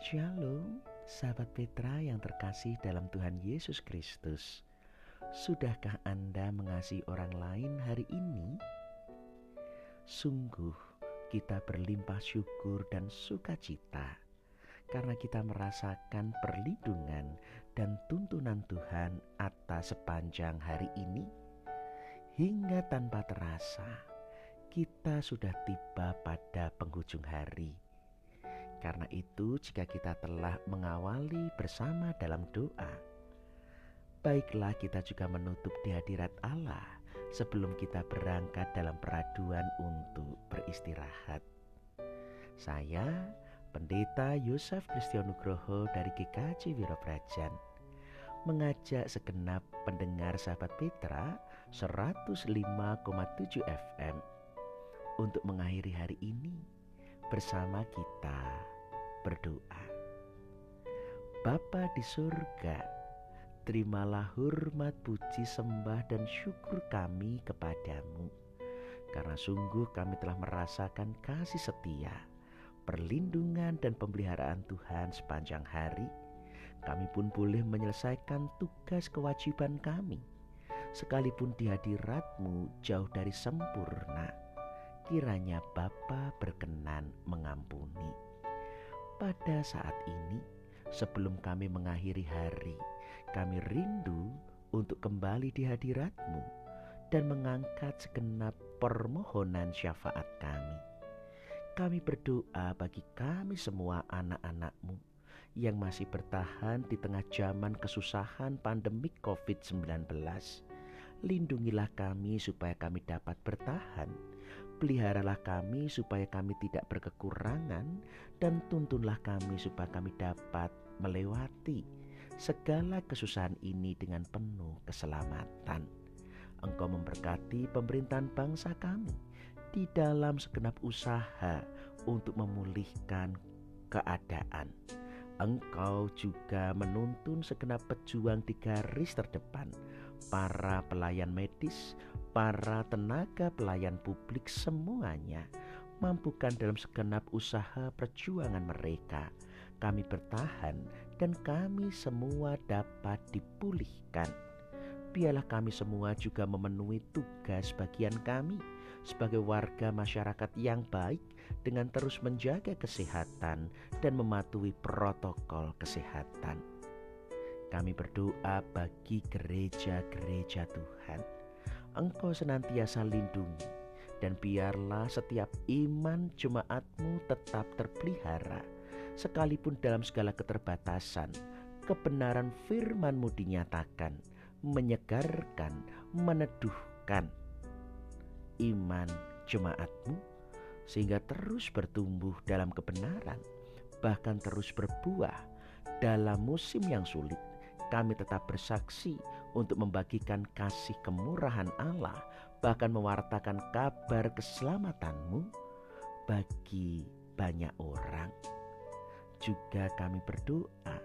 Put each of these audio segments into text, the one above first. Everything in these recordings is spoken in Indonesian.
Shalom, sahabat Petra yang terkasih dalam Tuhan Yesus Kristus. Sudahkah Anda mengasihi orang lain hari ini? Sungguh, kita berlimpah syukur dan sukacita karena kita merasakan perlindungan dan tuntunan Tuhan atas sepanjang hari ini, hingga tanpa terasa kita sudah tiba pada penghujung hari karena itu, jika kita telah mengawali bersama dalam doa, baiklah kita juga menutup di hadirat Allah sebelum kita berangkat dalam peraduan untuk beristirahat. Saya, Pendeta Yosef Kristianugroho dari GKJ Wirobrajan, mengajak segenap pendengar sahabat Petra 105,7 FM untuk mengakhiri hari ini bersama kita berdoa. Bapa di surga, terimalah hormat, puji, sembah, dan syukur kami kepadamu. Karena sungguh kami telah merasakan kasih setia, perlindungan, dan pemeliharaan Tuhan sepanjang hari. Kami pun boleh menyelesaikan tugas kewajiban kami, sekalipun di hadiratmu jauh dari sempurna kiranya Bapa berkenan mengampuni. Pada saat ini, sebelum kami mengakhiri hari, kami rindu untuk kembali di hadiratmu dan mengangkat segenap permohonan syafaat kami. Kami berdoa bagi kami semua anak-anakmu yang masih bertahan di tengah zaman kesusahan pandemik COVID-19 Lindungilah kami supaya kami dapat bertahan. Peliharalah kami supaya kami tidak berkekurangan dan tuntunlah kami supaya kami dapat melewati segala kesusahan ini dengan penuh keselamatan. Engkau memberkati pemerintahan bangsa kami di dalam segenap usaha untuk memulihkan keadaan. Engkau juga menuntun segenap pejuang di garis terdepan para pelayan medis, para tenaga pelayan publik semuanya mampukan dalam segenap usaha perjuangan mereka. Kami bertahan dan kami semua dapat dipulihkan. Biarlah kami semua juga memenuhi tugas bagian kami sebagai warga masyarakat yang baik dengan terus menjaga kesehatan dan mematuhi protokol kesehatan. Kami berdoa bagi gereja-gereja Tuhan. Engkau senantiasa lindungi dan biarlah setiap iman jemaatmu tetap terpelihara sekalipun dalam segala keterbatasan kebenaran firmanmu dinyatakan menyegarkan meneduhkan iman jemaatmu sehingga terus bertumbuh dalam kebenaran bahkan terus berbuah dalam musim yang sulit kami tetap bersaksi untuk membagikan kasih kemurahan Allah, bahkan mewartakan kabar keselamatanmu bagi banyak orang. Juga kami berdoa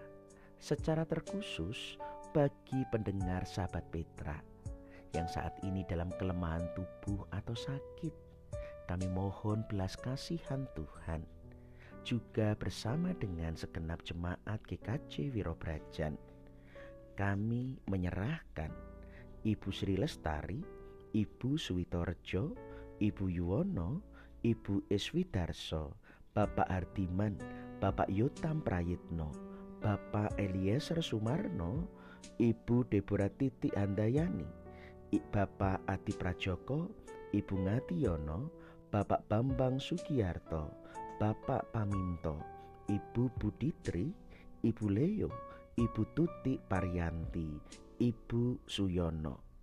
secara terkhusus bagi pendengar sahabat Petra yang saat ini dalam kelemahan tubuh atau sakit. Kami mohon belas kasihan Tuhan juga bersama dengan segenap jemaat GKJ Wirobrajan kami menyerahkan. Ibu Sri Lestari, Ibu Suwitorejo, Ibu Yuwono, Ibu Eswidarso, Bapak Ardiman, Bapak Yotam Prayitno, Bapak Eliezer Sumarno, Ibu Deborah Titi Andayani, Bapak Adi Prajoko, Ibu Ngatiyono, Bapak Bambang Sugiyarto, Bapak Paminto, Ibu Buditri, Ibu Leo, Ibu Tuti Parianti, Ibu Suyono,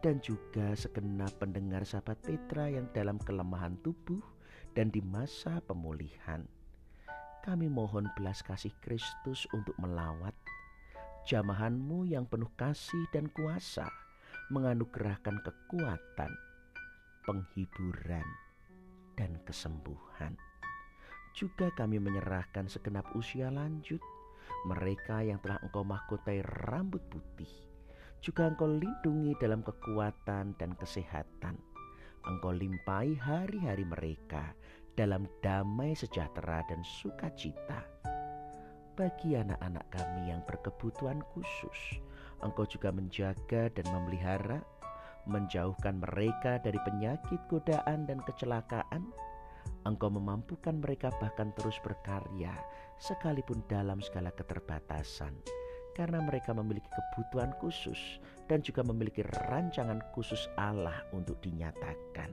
dan juga segenap pendengar sahabat Petra yang dalam kelemahan tubuh dan di masa pemulihan. Kami mohon belas kasih Kristus untuk melawat jamahanmu yang penuh kasih dan kuasa menganugerahkan kekuatan, penghiburan, dan kesembuhan. Juga kami menyerahkan segenap usia lanjut mereka yang telah engkau mahkotai rambut putih, juga engkau lindungi dalam kekuatan dan kesehatan. Engkau limpai hari-hari mereka dalam damai sejahtera dan sukacita. bagi anak-anak kami yang berkebutuhan khusus. Engkau juga menjaga dan memelihara, menjauhkan mereka dari penyakit, godaan, dan kecelakaan. Engkau memampukan mereka bahkan terus berkarya, sekalipun dalam segala keterbatasan, karena mereka memiliki kebutuhan khusus dan juga memiliki rancangan khusus Allah untuk dinyatakan.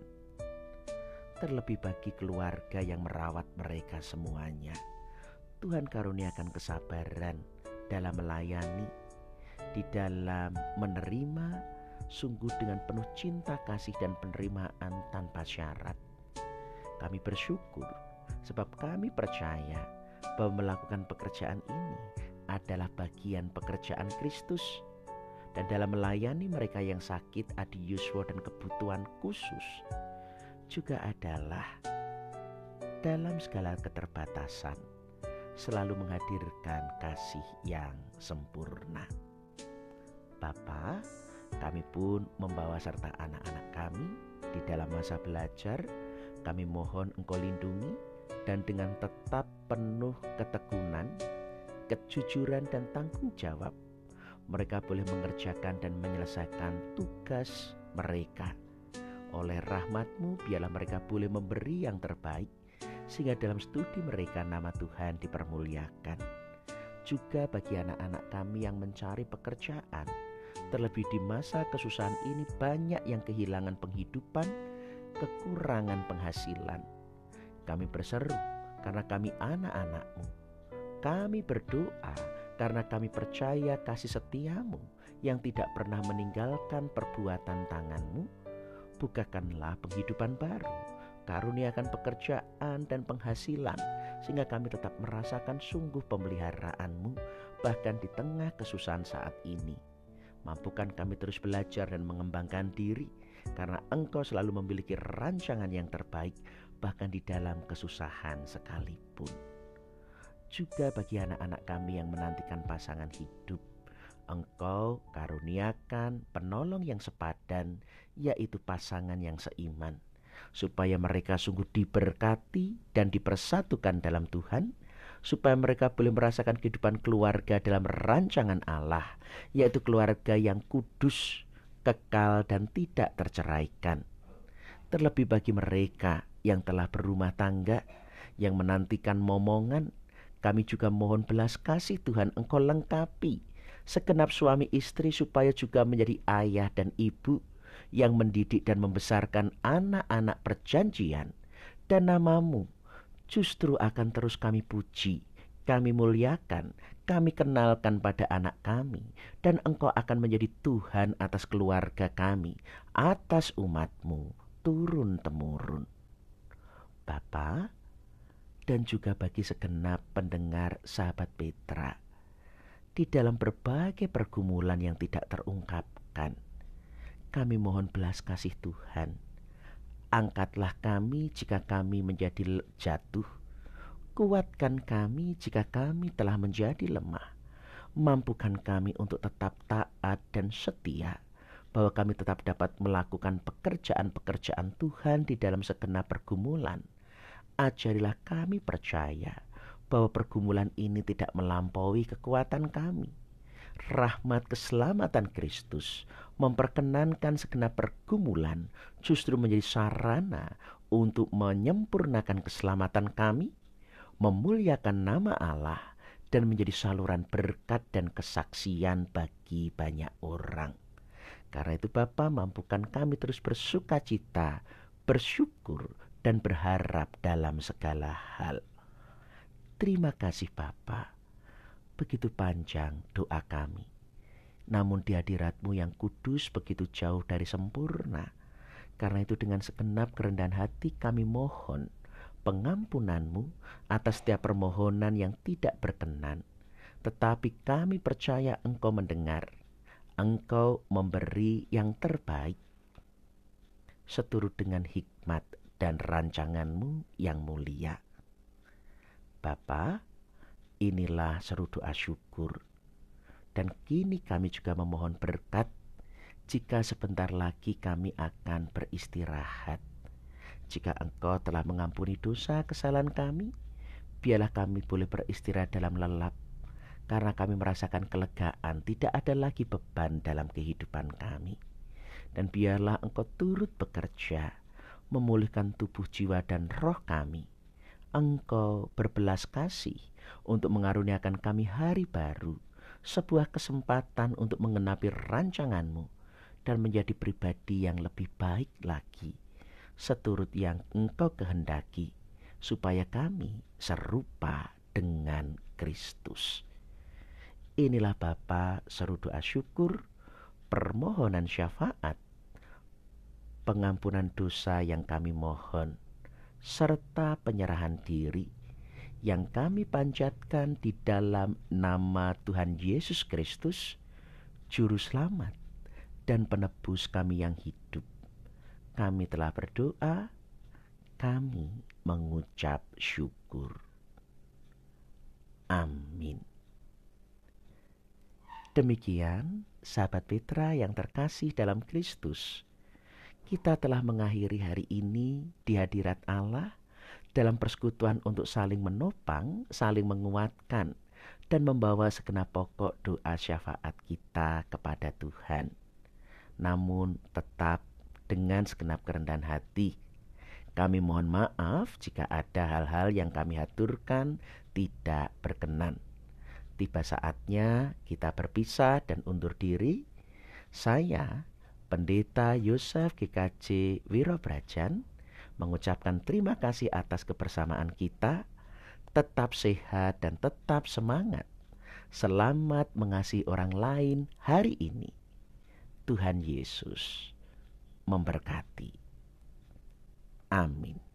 Terlebih bagi keluarga yang merawat mereka semuanya Tuhan karuniakan kesabaran dalam melayani, di dalam menerima, sungguh dengan penuh cinta kasih dan penerimaan tanpa syarat. Kami bersyukur sebab kami percaya bahwa melakukan pekerjaan ini adalah bagian pekerjaan Kristus dan dalam melayani mereka yang sakit, adi yuswa dan kebutuhan khusus juga adalah dalam segala keterbatasan selalu menghadirkan kasih yang sempurna. Bapa, kami pun membawa serta anak-anak kami di dalam masa belajar. Kami mohon Engkau lindungi dan dengan tetap penuh ketekunan, kejujuran dan tanggung jawab, mereka boleh mengerjakan dan menyelesaikan tugas mereka. Oleh rahmatmu, biarlah mereka boleh memberi yang terbaik sehingga dalam studi mereka nama Tuhan dipermuliakan. Juga bagi anak-anak kami yang mencari pekerjaan, terlebih di masa kesusahan ini banyak yang kehilangan penghidupan, kekurangan penghasilan. Kami berseru karena kami anak-anakmu. Kami berdoa karena kami percaya kasih setiamu yang tidak pernah meninggalkan perbuatan tanganmu. Bukakanlah penghidupan baru karuniakan pekerjaan dan penghasilan, sehingga kami tetap merasakan sungguh pemeliharaanmu, bahkan di tengah kesusahan saat ini. Mampukan kami terus belajar dan mengembangkan diri, karena Engkau selalu memiliki rancangan yang terbaik, bahkan di dalam kesusahan sekalipun. Juga bagi anak-anak kami yang menantikan pasangan hidup, Engkau karuniakan penolong yang sepadan, yaitu pasangan yang seiman supaya mereka sungguh diberkati dan dipersatukan dalam Tuhan, supaya mereka boleh merasakan kehidupan keluarga dalam rancangan Allah, yaitu keluarga yang kudus, kekal, dan tidak terceraikan. Terlebih bagi mereka yang telah berumah tangga, yang menantikan momongan, kami juga mohon belas kasih Tuhan Engkau lengkapi segenap suami istri supaya juga menjadi ayah dan ibu yang mendidik dan membesarkan anak-anak perjanjian dan namamu justru akan terus kami puji, kami muliakan, kami kenalkan pada anak kami, dan engkau akan menjadi Tuhan atas keluarga kami, atas umatmu, turun-temurun. Bapa, dan juga bagi segenap pendengar sahabat Petra, di dalam berbagai pergumulan yang tidak terungkapkan, kami mohon belas kasih Tuhan. Angkatlah kami jika kami menjadi jatuh. Kuatkan kami jika kami telah menjadi lemah. Mampukan kami untuk tetap taat dan setia bahwa kami tetap dapat melakukan pekerjaan-pekerjaan Tuhan di dalam segenap pergumulan. Ajarilah kami percaya bahwa pergumulan ini tidak melampaui kekuatan kami rahmat keselamatan Kristus memperkenankan segenap pergumulan justru menjadi sarana untuk menyempurnakan keselamatan kami, memuliakan nama Allah, dan menjadi saluran berkat dan kesaksian bagi banyak orang. Karena itu Bapa mampukan kami terus bersuka cita, bersyukur, dan berharap dalam segala hal. Terima kasih Bapak begitu panjang doa kami. Namun di hadiratmu yang kudus begitu jauh dari sempurna. Karena itu dengan segenap kerendahan hati kami mohon pengampunanmu atas setiap permohonan yang tidak berkenan. Tetapi kami percaya engkau mendengar. Engkau memberi yang terbaik. Seturut dengan hikmat dan rancanganmu yang mulia. Bapa, Inilah seru doa syukur. Dan kini kami juga memohon berkat jika sebentar lagi kami akan beristirahat. Jika engkau telah mengampuni dosa kesalahan kami, biarlah kami boleh beristirahat dalam lelap karena kami merasakan kelegaan, tidak ada lagi beban dalam kehidupan kami. Dan biarlah Engkau turut bekerja, memulihkan tubuh jiwa dan roh kami. Engkau berbelas kasih untuk mengaruniakan kami hari baru, sebuah kesempatan untuk mengenapi rancanganmu dan menjadi pribadi yang lebih baik lagi, seturut yang engkau kehendaki, supaya kami serupa dengan Kristus. Inilah Bapa seru doa syukur, permohonan syafaat, pengampunan dosa yang kami mohon, serta penyerahan diri yang kami panjatkan di dalam nama Tuhan Yesus Kristus, Juru Selamat dan Penebus kami yang hidup. Kami telah berdoa, kami mengucap syukur. Amin. Demikian, sahabat Petra yang terkasih dalam Kristus, kita telah mengakhiri hari ini di hadirat Allah dalam persekutuan untuk saling menopang, saling menguatkan, dan membawa segenap pokok doa syafaat kita kepada Tuhan. Namun tetap dengan segenap kerendahan hati, kami mohon maaf jika ada hal-hal yang kami haturkan tidak berkenan tiba saatnya kita berpisah dan undur diri. Saya, Pendeta Yosef GKJ Wirobrajan, mengucapkan terima kasih atas kebersamaan kita. Tetap sehat dan tetap semangat. Selamat mengasihi orang lain hari ini. Tuhan Yesus memberkati. Amin.